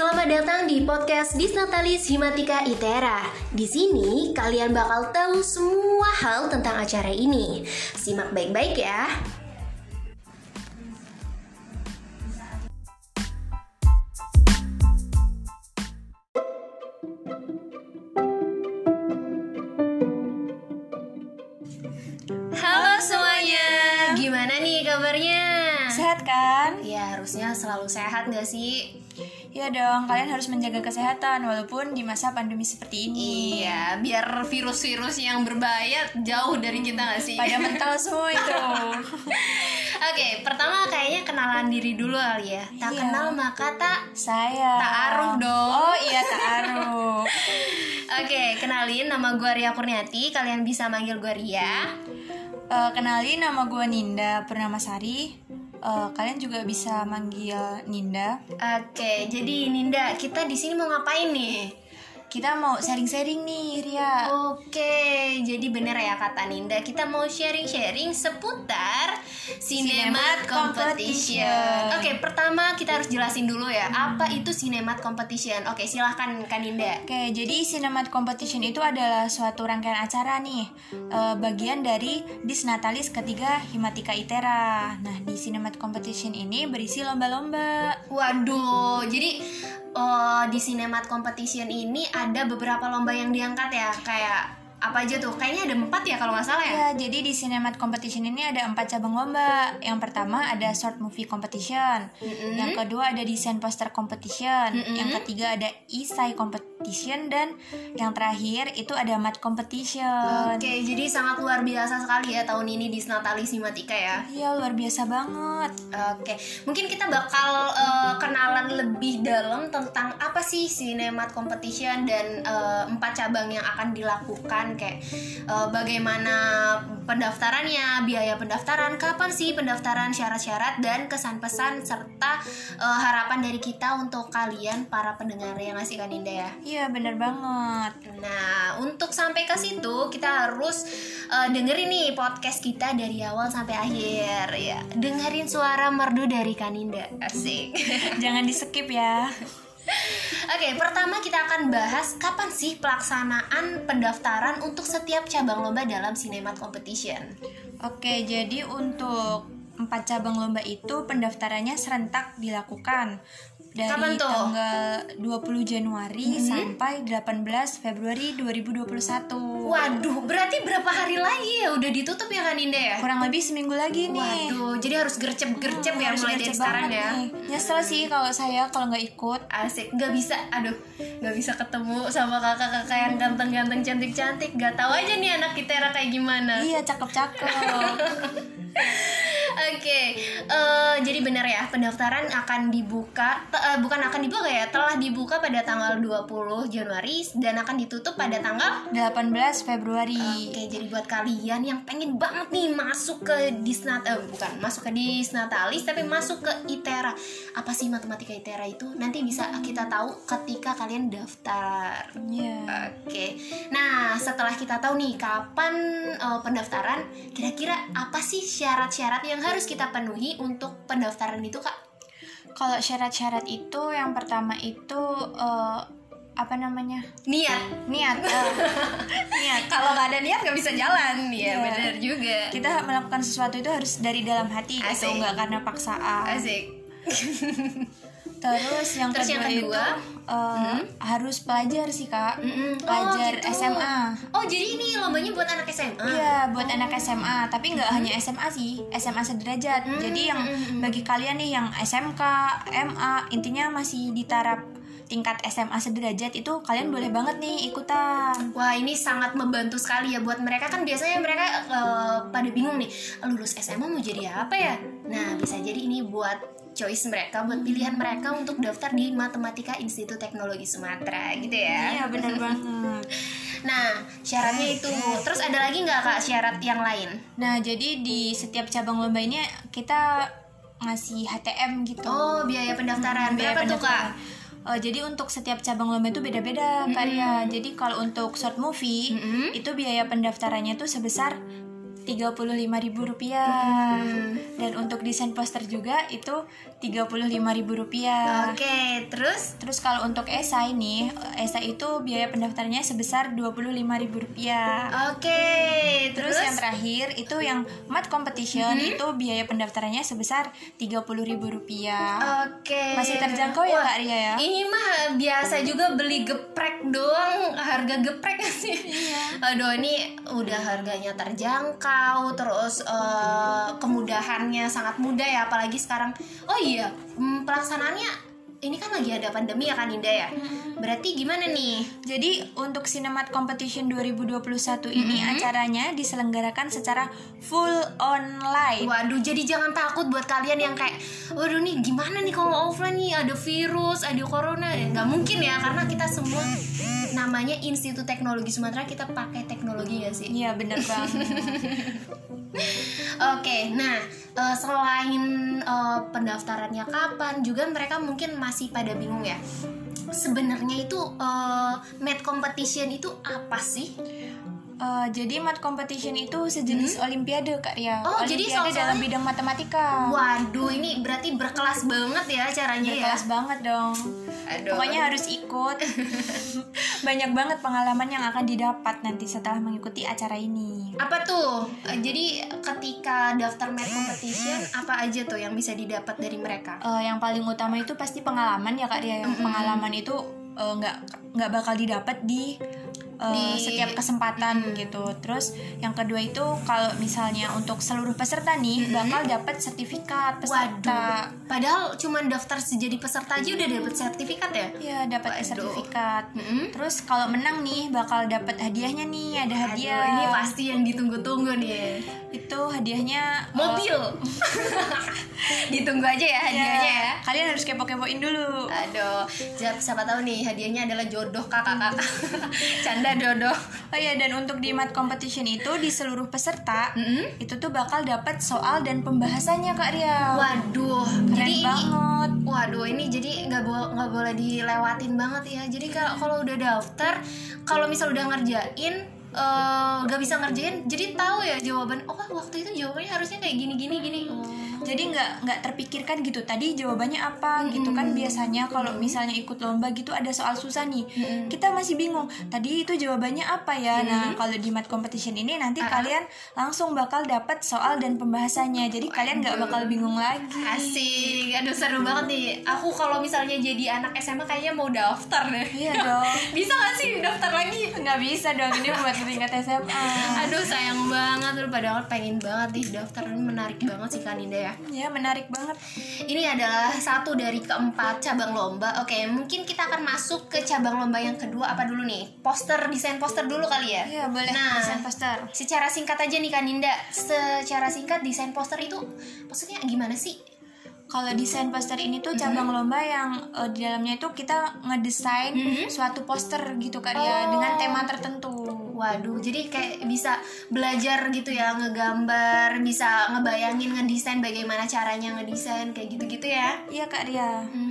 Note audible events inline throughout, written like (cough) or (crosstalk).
Selamat datang di podcast Disnatalis Himatika Itera. Di sini kalian bakal tahu semua hal tentang acara ini. Simak baik-baik ya. Halo semuanya, gimana nih kabarnya? Sehat kan? Ya harusnya selalu sehat gak sih? Ya dong, kalian harus menjaga kesehatan walaupun di masa pandemi seperti ini. Iya, biar virus-virus yang berbahaya jauh dari kita gak sih? Pada mental semua itu. (laughs) Oke, pertama kayaknya kenalan diri dulu kali ya. Tak Iya. kenal maka tak. Saya. Ta'aruf dong. Oh iya ta'aruf. (laughs) Oke, kenalin nama gue Ria Kurniati. Kalian bisa manggil gue Ria. Eh, kenalin nama gue Ninda Purnamasari. Eh, kalian juga bisa manggil Ninda. Oke, jadi Ninda, kita di sini mau ngapain nih? Kita mau sharing-sharing nih, Ria. Oke, jadi bener ya kata Ninda, kita mau sharing-sharing seputar Cinemat Cinemat Competition. Competition. Oke, pertama kita harus jelasin dulu ya, apa itu Cinemat Competition. Oke, silahkan Kak Ninda. Oke, jadi Cinemat Competition itu adalah suatu rangkaian acara nih, eh, bagian dari Disnatalis ketiga Himatika Itera. Nah, di Cinemat Competition ini berisi lomba-lomba. Waduh, jadi oh, di Cinemat Competition ini ada beberapa lomba yang diangkat ya, kayak apa aja tuh? Kayaknya ada empat ya kalau nggak salah ya. Ya, jadi di Cinemat Competition ini ada empat cabang lomba. Yang pertama ada Short Movie Competition. Mm-mm. Yang kedua ada Desain Poster Competition. Mm-mm. Yang ketiga ada Isai Competition dan yang terakhir itu ada Mat Competition. Oke, jadi sangat luar biasa sekali ya tahun ini di Natalis Simatika ya. Iya, luar biasa banget. Oke, mungkin kita bakal eh, kenalan lebih dalam tentang apa sih Cinemat Competition dan eh, empat cabang yang akan dilakukan kayak eh, bagaimana pendaftarannya, biaya pendaftaran, kapan sih pendaftaran, syarat-syarat dan kesan-pesan serta eh, harapan dari kita untuk kalian para pendengar yang ngasih kan Indah ya. Iya, bener banget. Nah, untuk sampai ke situ kita harus eh, dengerin nih podcast kita dari awal sampai akhir ya. Dengerin suara merdu dari Kaninda. Asik. (laughs) Jangan di skip ya. Oke, pertama kita akan bahas kapan sih pelaksanaan pendaftaran untuk setiap cabang lomba dalam Cinemat Competition. Oke, jadi untuk empat cabang lomba itu pendaftarannya serentak dilakukan dari Kapan tuh? tanggal 20 Januari Mhm. sampai 18 Februari 2021. Waduh, berarti berapa hari lagi ya udah ditutup ya Kaninda ya? Kurang lebih seminggu lagi nih. Waduh, jadi harus gercep-gercep ya Harus mulai dari sekarang ya. nih. Nyesel sih kalau saya kalau nggak ikut. asik nggak bisa aduh nggak bisa ketemu sama kakak-kakak yang ganteng-ganteng cantik-cantik nggak tahu aja nih anak kita kayak gimana Iya, cakep-cakep. (laughs) oke eh, jadi benar ya pendaftaran akan dibuka eh, bukan akan dibuka ya telah dibuka pada tanggal 20 Januari dan akan ditutup pada tanggal 18 Februari. Oke, jadi buat kalian yang pengen banget nih masuk ke Disnat eh, bukan masuk ke Disnatalis tapi masuk ke ITERA. Apa sih matematika ITERA itu? Nanti bisa kita tahu ketika kalian daftar. Iya. Oke. Nah, setelah kita tahu nih kapan eh, pendaftaran, kira-kira apa sih syarat-syarat yang harus kita penuhi untuk pendaftaran itu, Kak? Kalau syarat-syarat itu yang pertama itu eh, apa namanya? Niat. Niat. eh, (laughs) niat. Kalau nggak ada niat nggak bisa jalan. Iya, Iya. benar juga. kita melakukan sesuatu itu harus dari dalam hati Asik. gitu nggak karena paksaan Asik. (laughs) terus yang Terus yang kedua, kedua? itu uh, harus pelajar sih kak Mm-mm. pelajar gitu. SMA Oh, jadi ini lombanya buat anak SMA. Iya buat anak SMA tapi nggak hanya SMA sih SMA sederajat Hmm, jadi yang hmm, hmm. bagi kalian nih yang SMK MA intinya masih di taraf tingkat SMA sederajat itu kalian boleh banget nih ikutan Wah ini sangat membantu sekali ya buat mereka kan biasanya mereka eh, pada bingung nih lulus SMA mau jadi apa ya? Nah bisa jadi ini buat choice mereka buat pilihan mereka untuk daftar di Matematika Institut Teknologi Sumatera gitu ya. iya benar (laughs) banget Nah syaratnya itu terus ada lagi nggak kak syarat yang lain? Nah, jadi di setiap cabang lomba ini kita ngasih HTM gitu. Oh biaya pendaftaran Biaya berapa tuh kak? Eh, jadi untuk setiap cabang lomba itu beda-beda, Kak Ria. Jadi kalau untuk short movie Mm-mm. itu biaya pendaftarannya itu sebesar Rp35.000 rupiah. Hmm. Dan untuk desain poster juga itu Rp35.000 rupiah. Oke, terus Terus kalau untuk esai nih, esai itu biaya pendaftarannya sebesar Rp25.000 rupiah. Oke, Terus yang terakhir itu yang mat competition Mm-hmm. itu biaya pendaftarannya sebesar Rp30.000 rupiah. Oke. Masih terjangkau ya, Wah, Kak Ria ya? Ini mah biasa juga beli geprek doang, harga geprek (laughs) sih. Iya. Aduh, ini udah harganya terjangkau, terus eh, kemudahannya sangat mudah ya, apalagi sekarang. Oh iya, hmm, pelaksanaannya ini kan lagi ada pandemi ya kan Indah ya. Berarti gimana nih? Jadi untuk Cinemat Competition 2021 ini acaranya diselenggarakan secara full online. Waduh, jadi jangan takut buat kalian yang kayak, waduh nih gimana nih kalau offline nih ada virus, ada corona, nggak mungkin ya karena kita semua namanya Institut Teknologi Sumatera kita pakai teknologi ya sih. Iya bener banget. (laughs) Oke, nah eh, selain eh, pendaftarannya kapan, juga mereka mungkin masih pada bingung ya. Sebenarnya itu eh, med competition itu apa sih? Eh, jadi mat competition itu sejenis olimpiade kak Ria. Hmm? Oh, jadi olimpiade dalam bidang matematika. Waduh, ini berarti berkelas banget ya caranya ya. Berkelas banget dong. Aduh. Pokoknya harus ikut. (laughs) Banyak banget pengalaman yang akan didapat nanti setelah mengikuti acara ini. Apa tuh? Eh, Jadi ketika daftar med competition apa aja tuh yang bisa didapat dari mereka? Eh, yang paling utama itu pasti pengalaman ya kak Ria. Yang pengalaman itu nggak nggak bakal didapat di eh, Di- setiap kesempatan gitu. Terus yang kedua itu kalau misalnya untuk seluruh peserta nih bakal dapat sertifikat peserta. Waduh, padahal cuma daftar jadi peserta aja udah dapet sertifikat ya? Ya dapat sertifikat. Mm-mm. Terus kalau menang nih bakal dapat hadiahnya nih ada hadiah. Aduh, ini pasti yang ditunggu-tunggu nih. Itu hadiahnya eh, Mobil. (laughs) Ditunggu aja ya hadiahnya ya. Kalian harus kepo-kepoin dulu. Aduh, siapa tahu nih hadiahnya adalah jodoh kakak-kakak. (laughs) Canda jodoh. Oh iya dan untuk di mat competition itu di seluruh peserta Mm-mm. itu tuh bakal dapat soal dan pembahasannya Kak Ria. Waduh, Keren jadi ini banget. Waduh, ini jadi nggak bo- nggak boleh dilewatin banget ya. Jadi kalau kalau udah daftar, kalau misal udah ngerjain eh, nggak bisa ngerjain, jadi tahu ya jawaban. Oh, waktu itu jawabannya harusnya kayak gini gini gini. Oh. Jadi nggak nggak terpikirkan gitu tadi jawabannya apa? Gitu kan biasanya kalau misalnya ikut lomba gitu ada soal susah nih. Kita masih bingung tadi itu jawabannya apa ya? Nah kalau di mat competition ini nanti kalian langsung bakal dapat soal dan pembahasannya. Jadi kalian nggak bakal bingung lagi. Asik, aduh seru banget nih. Aku kalau misalnya jadi anak SMA kayaknya mau daftar deh. iya dong. (laughs) Bisa gak sih daftar lagi? nggak bisa dong ini buat tingkat SMA Aduh sayang banget, lu padahal pengen banget nih daftar. Ini menarik banget sih Kaninda ya. Ya menarik banget Ini adalah satu dari keempat cabang lomba. Oke, mungkin kita akan masuk ke cabang lomba yang kedua apa dulu nih? Poster, desain poster dulu kali ya. Iya boleh Nah, desain poster Secara singkat aja nih Kaninda, secara singkat desain poster itu maksudnya gimana sih? Kalau desain poster ini tuh cabang lomba yang eh, di dalamnya itu kita ngedesain suatu poster gitu kan ya Oh. dengan tema tertentu. Waduh, jadi kayak bisa belajar gitu ya, ngegambar, bisa ngebayangin ngedesain bagaimana caranya ngedesain kayak gitu-gitu ya. Iya Kak Ria. Hmm.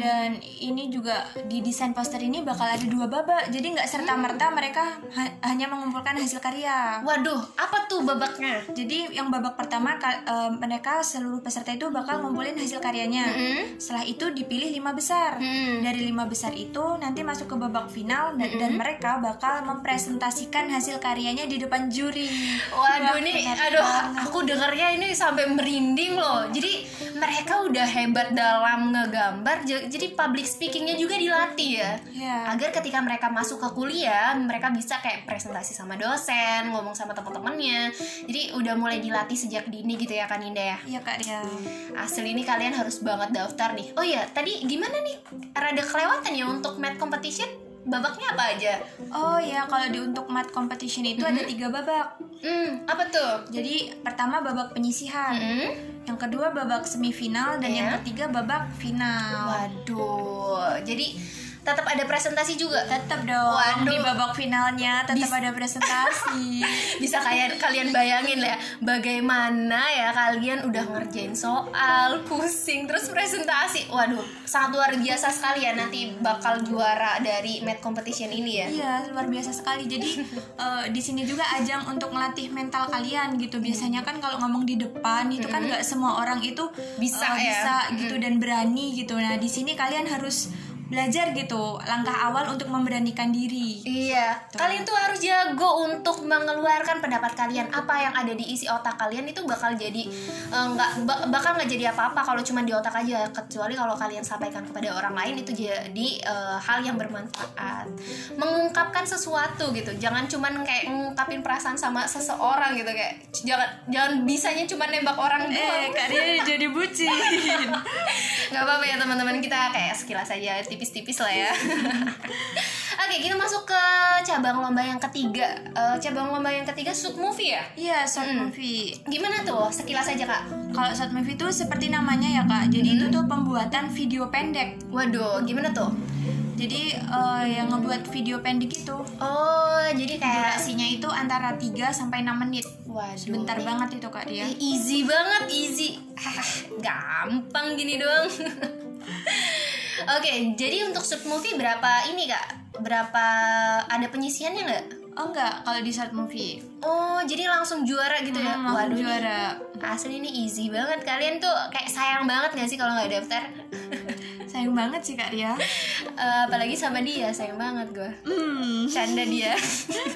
Dan ini juga di desain poster ini bakal ada dua babak. Jadi nggak serta merta mereka ha- hanya mengumpulkan hasil karya. Waduh, apa tuh babaknya? Jadi yang babak pertama eh, mereka seluruh peserta itu bakal ngumpulin hasil karyanya. Mm-mm. Setelah itu dipilih lima besar. Hmm. Dari lima besar itu nanti masuk ke babak final dan, dan mereka bakal mempresentasikan hasil karyanya di depan juri. Waduh Wah, nih, keren aduh, banget. aku dengarnya ini sampai merinding loh. Jadi mereka udah hebat dalam ngegambar, jadi public speakingnya juga dilatih ya. Ya. Agar ketika mereka masuk ke kuliah, mereka bisa kayak presentasi sama dosen, ngomong sama teman-temannya. Jadi udah mulai dilatih sejak dini gitu ya kan Indah ya. Iya Kak Ria. Asli ini kalian harus banget daftar nih. Oh iya, tadi gimana nih? Rada kelewatan ya untuk math competition? Babaknya apa aja? Oh ya, kalau di untuk mat competition itu ada tiga babak. Hmm, apa tuh? Jadi pertama babak penyisihan, Hmm? Yang kedua babak semifinal dan yang Iya. ketiga babak final. Waduh, jadi tetap ada presentasi juga tetap dong Waduh. di babak finalnya tetap ada presentasi (laughs) bisa kayak kalian bayangin lah ya bagaimana ya kalian udah ngerjain soal pusing terus presentasi waduh sangat luar biasa sekali ya nanti bakal juara dari math competition ini ya Iya luar biasa sekali. Jadi (laughs) eh, di sini juga ajang untuk melatih mental kalian gitu. Biasanya kan kalau ngomong di depan itu kan nggak semua orang itu Bisa eh, ya. bisa gitu dan berani gitu. Nah di sini kalian harus belajar gitu langkah awal untuk memberanikan diri. Iya, kalian tuh harus jago untuk mengeluarkan pendapat kalian. Apa yang ada di isi otak kalian itu bakal jadi eh, nggak ba- bakal nggak jadi apa-apa kalau cuma di otak aja. Kecuali kalau kalian sampaikan kepada orang lain itu jadi eh, hal yang bermanfaat. Mengungkapkan sesuatu gitu. Jangan cuman kayak ngungkapin perasaan sama seseorang gitu kayak jangan jangan bisanya cuma nembak orang doang. Eh Kak Ria jadi bucin. (laughs) nggak apa-apa ya teman-teman kita kayak sekilas aja tipis-tipis lah ya. (laughs) Oke kita masuk ke cabang lomba yang ketiga. Eh, cabang lomba yang ketiga sub movie ya? Iya short movie. gimana tuh? Sekilas aja kak. Kalau short movie itu seperti namanya ya kak. Jadi itu tuh pembuatan video pendek. waduh gimana tuh? Jadi eh, yang ngebuat video pendek itu. Oh jadi kayak durasinya itu antara 3 sampai 6 menit. waduh. Bentar banget itu kak dia. Easy banget easy. (laughs) Gampang gini doang (laughs) oke jadi untuk sub movie berapa ini kak berapa ada penyisiannya nggak Oh enggak, kalau di short movie. Oh, jadi langsung juara gitu ya? Hmm, langsung Waduh, juara. Asli ini easy banget. Kalian tuh kayak sayang banget gak sih kalau nggak daftar? Sayang banget sih kak Ria. Eh, apalagi sama dia, sayang banget gue. Hmm. Canda dia.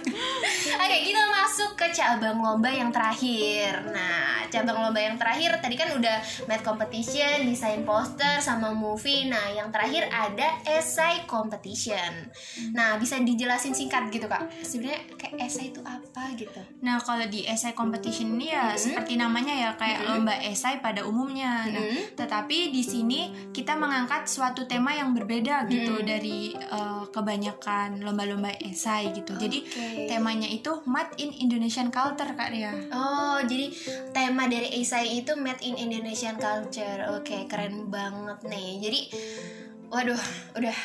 (laughs) Oke, kita masuk ke cabang lomba yang terakhir. Nah, cabang lomba yang terakhir tadi kan udah math competition, desain poster, sama movie. Nah, yang terakhir ada essay competition. Nah, bisa dijelasin singkat gitu kak? Sebenarnya kayak essay itu apa gitu? Nah kalau di essay competition ini ya seperti namanya ya kayak lomba esai pada umumnya. Nah, Mhm. tetapi di sini kita mengangkat suatu tema yang berbeda gitu dari eh, kebanyakan lomba-lomba esai gitu. Jadi Oke. temanya itu Math in Indonesian Culture kak Ria. Oh, jadi tema dari esai itu Made in Indonesian Culture. Oke, keren banget nih. Jadi, waduh, udah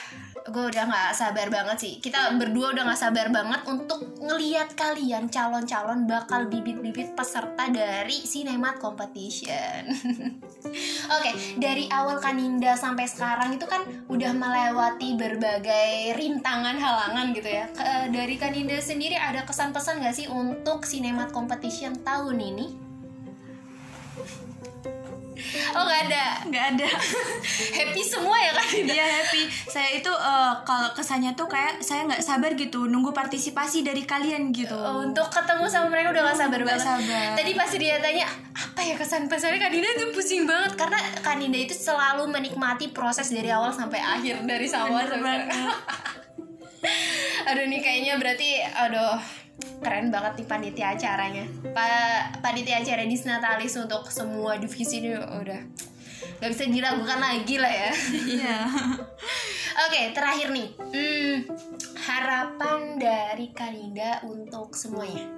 gue udah nggak sabar banget sih. Kita berdua udah nggak sabar banget untuk ngeliat kalian calon-calon bakal bibit-bibit peserta dari Cinemat Competition. (laughs) Oke, dari awal Kaninda sampai sekarang itu kan udah melewati berbagai rintangan halangan gitu ya. Ke- dari Kaninda sendiri ada kesan pesan gak sih untuk Cinemat Competition tahun ini? Oh gak ada Nggak ada. (laughs) Happy semua ya Kaninda? Dia happy. Saya itu eh, kalau kesannya tuh kayak saya nggak sabar gitu nunggu partisipasi dari kalian gitu. Oh, Untuk ketemu sama mereka udah gak sabar Nggak banget sabar. Tadi pasti dia tanya Apa ya kesan pesannya Kaninda tuh pusing banget Karena Kaninda itu selalu menikmati proses dari awal sampai akhir Dari awal Bener sampai. (laughs) Aduh nih kayaknya berarti aduh keren banget nih panitia acaranya. Pa panitia acara di Natalis untuk semua divisi ini udah nggak bisa diragukan lagi lah ya. Iya. (laughs) Oke terakhir nih, hmm, harapan dari Kaninda untuk semuanya.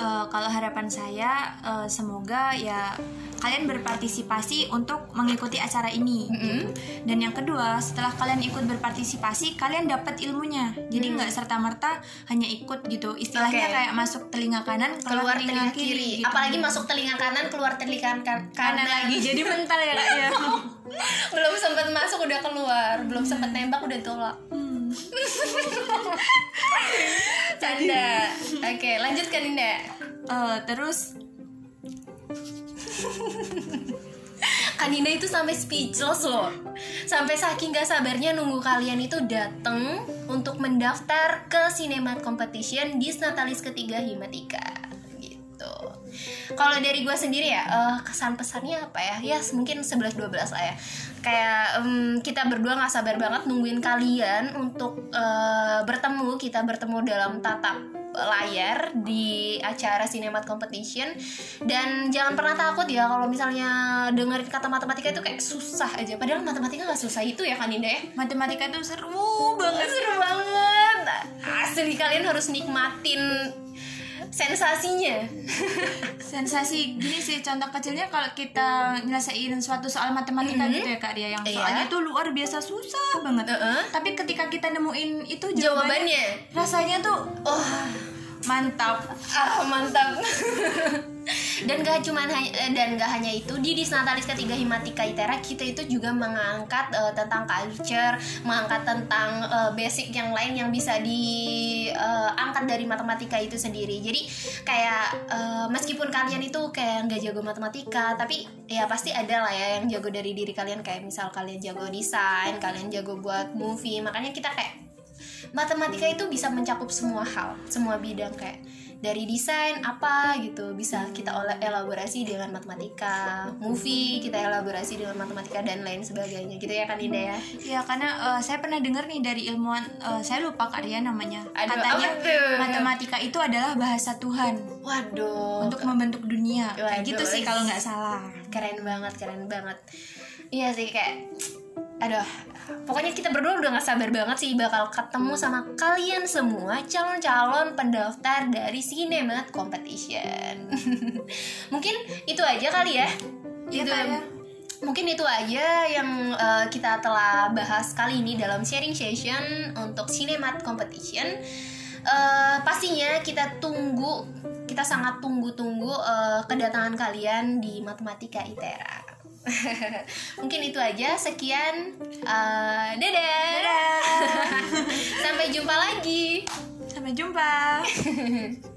Eh, kalau harapan saya eh, semoga ya kalian berpartisipasi untuk mengikuti acara ini gitu. dan yang kedua setelah kalian ikut berpartisipasi kalian dapat ilmunya jadi nggak serta merta hanya ikut gitu istilahnya Oke. kayak masuk telinga kanan Keluar telinga kiri, gitu. apalagi masuk telinga kanan keluar telinga kan kanan lagi jadi mental ya (laughs) ya (laughs) belum sempat masuk udah keluar, belum sempat nembak udah tolak. Hmm. (laughs) Canda. Oke, lanjutkan Indah. Eh, terus Kanina itu sampai speechless loh Sampai saking gak sabarnya nunggu kalian itu dateng Untuk mendaftar ke Cinemat Competition di Natalis ketiga Himatika Kalau dari gue sendiri ya eh, Kesan pesannya apa ya? Ya mungkin 11-12 lah ya. Kayak em, kita berdua gak sabar banget nungguin kalian Untuk eh, bertemu. Kita bertemu dalam tatap layar di acara Cinemat Competition. Dan jangan pernah takut ya kalau misalnya dengerin kata matematika itu kayak susah aja. Padahal matematika nggak susah itu ya kan Indah ya? Matematika itu seru banget. Seru banget. Asli kalian harus nikmatin sensasinya. Sensasi gini sih contoh kecilnya kalau kita nyelesain suatu soal matematika gitu ya kak Ria yang Iya. soalnya tuh luar biasa susah banget. Heeh. tapi ketika kita nemuin itu jawabannya, jawabannya rasanya tuh oh mantap. Ah mantap (laughs) dan gak cuman eh, dan gak hanya itu di Disnatalis ketiga Himatika Itera kita itu juga mengangkat eh, tentang culture mengangkat tentang eh, basic yang lain yang bisa diangkat dari matematika itu sendiri. Jadi kayak eh, meskipun kalian itu kayak nggak jago matematika tapi ya pasti ada lah ya yang jago dari diri kalian. Kayak misal kalian jago desain kalian jago buat movie makanya kita kayak matematika itu bisa mencakup semua hal, semua bidang kayak dari desain apa gitu. Bisa kita olah elaborasi dengan matematika, movie kita elaborasi dengan matematika dan lain sebagainya. Gitu ya kan Indah ya. ya karena eh, saya pernah dengar nih dari ilmuwan eh, saya lupa kak Ria namanya. Aduh, katanya matematika itu adalah bahasa Tuhan. Waduh, untuk membentuk dunia. Kayak Waduh. gitu sih kalau nggak salah. Keren banget, keren banget. Iya sih kayak aduh pokoknya kita berdua udah gak sabar banget sih bakal ketemu sama kalian semua calon-calon pendaftar dari Cinemat Competition. (laughs) Mungkin itu aja kali ya. Iya, Itu- ya. mungkin itu aja yang uh, kita telah bahas kali ini dalam sharing session untuk Cinemat Competition. Uh, pastinya kita tunggu kita sangat tunggu-tunggu uh, kedatangan kalian di Matematika ITERA (laughs) mungkin itu aja. Sekian Uh, dadah. (laughs) sampai jumpa lagi. Sampai jumpa (laughs)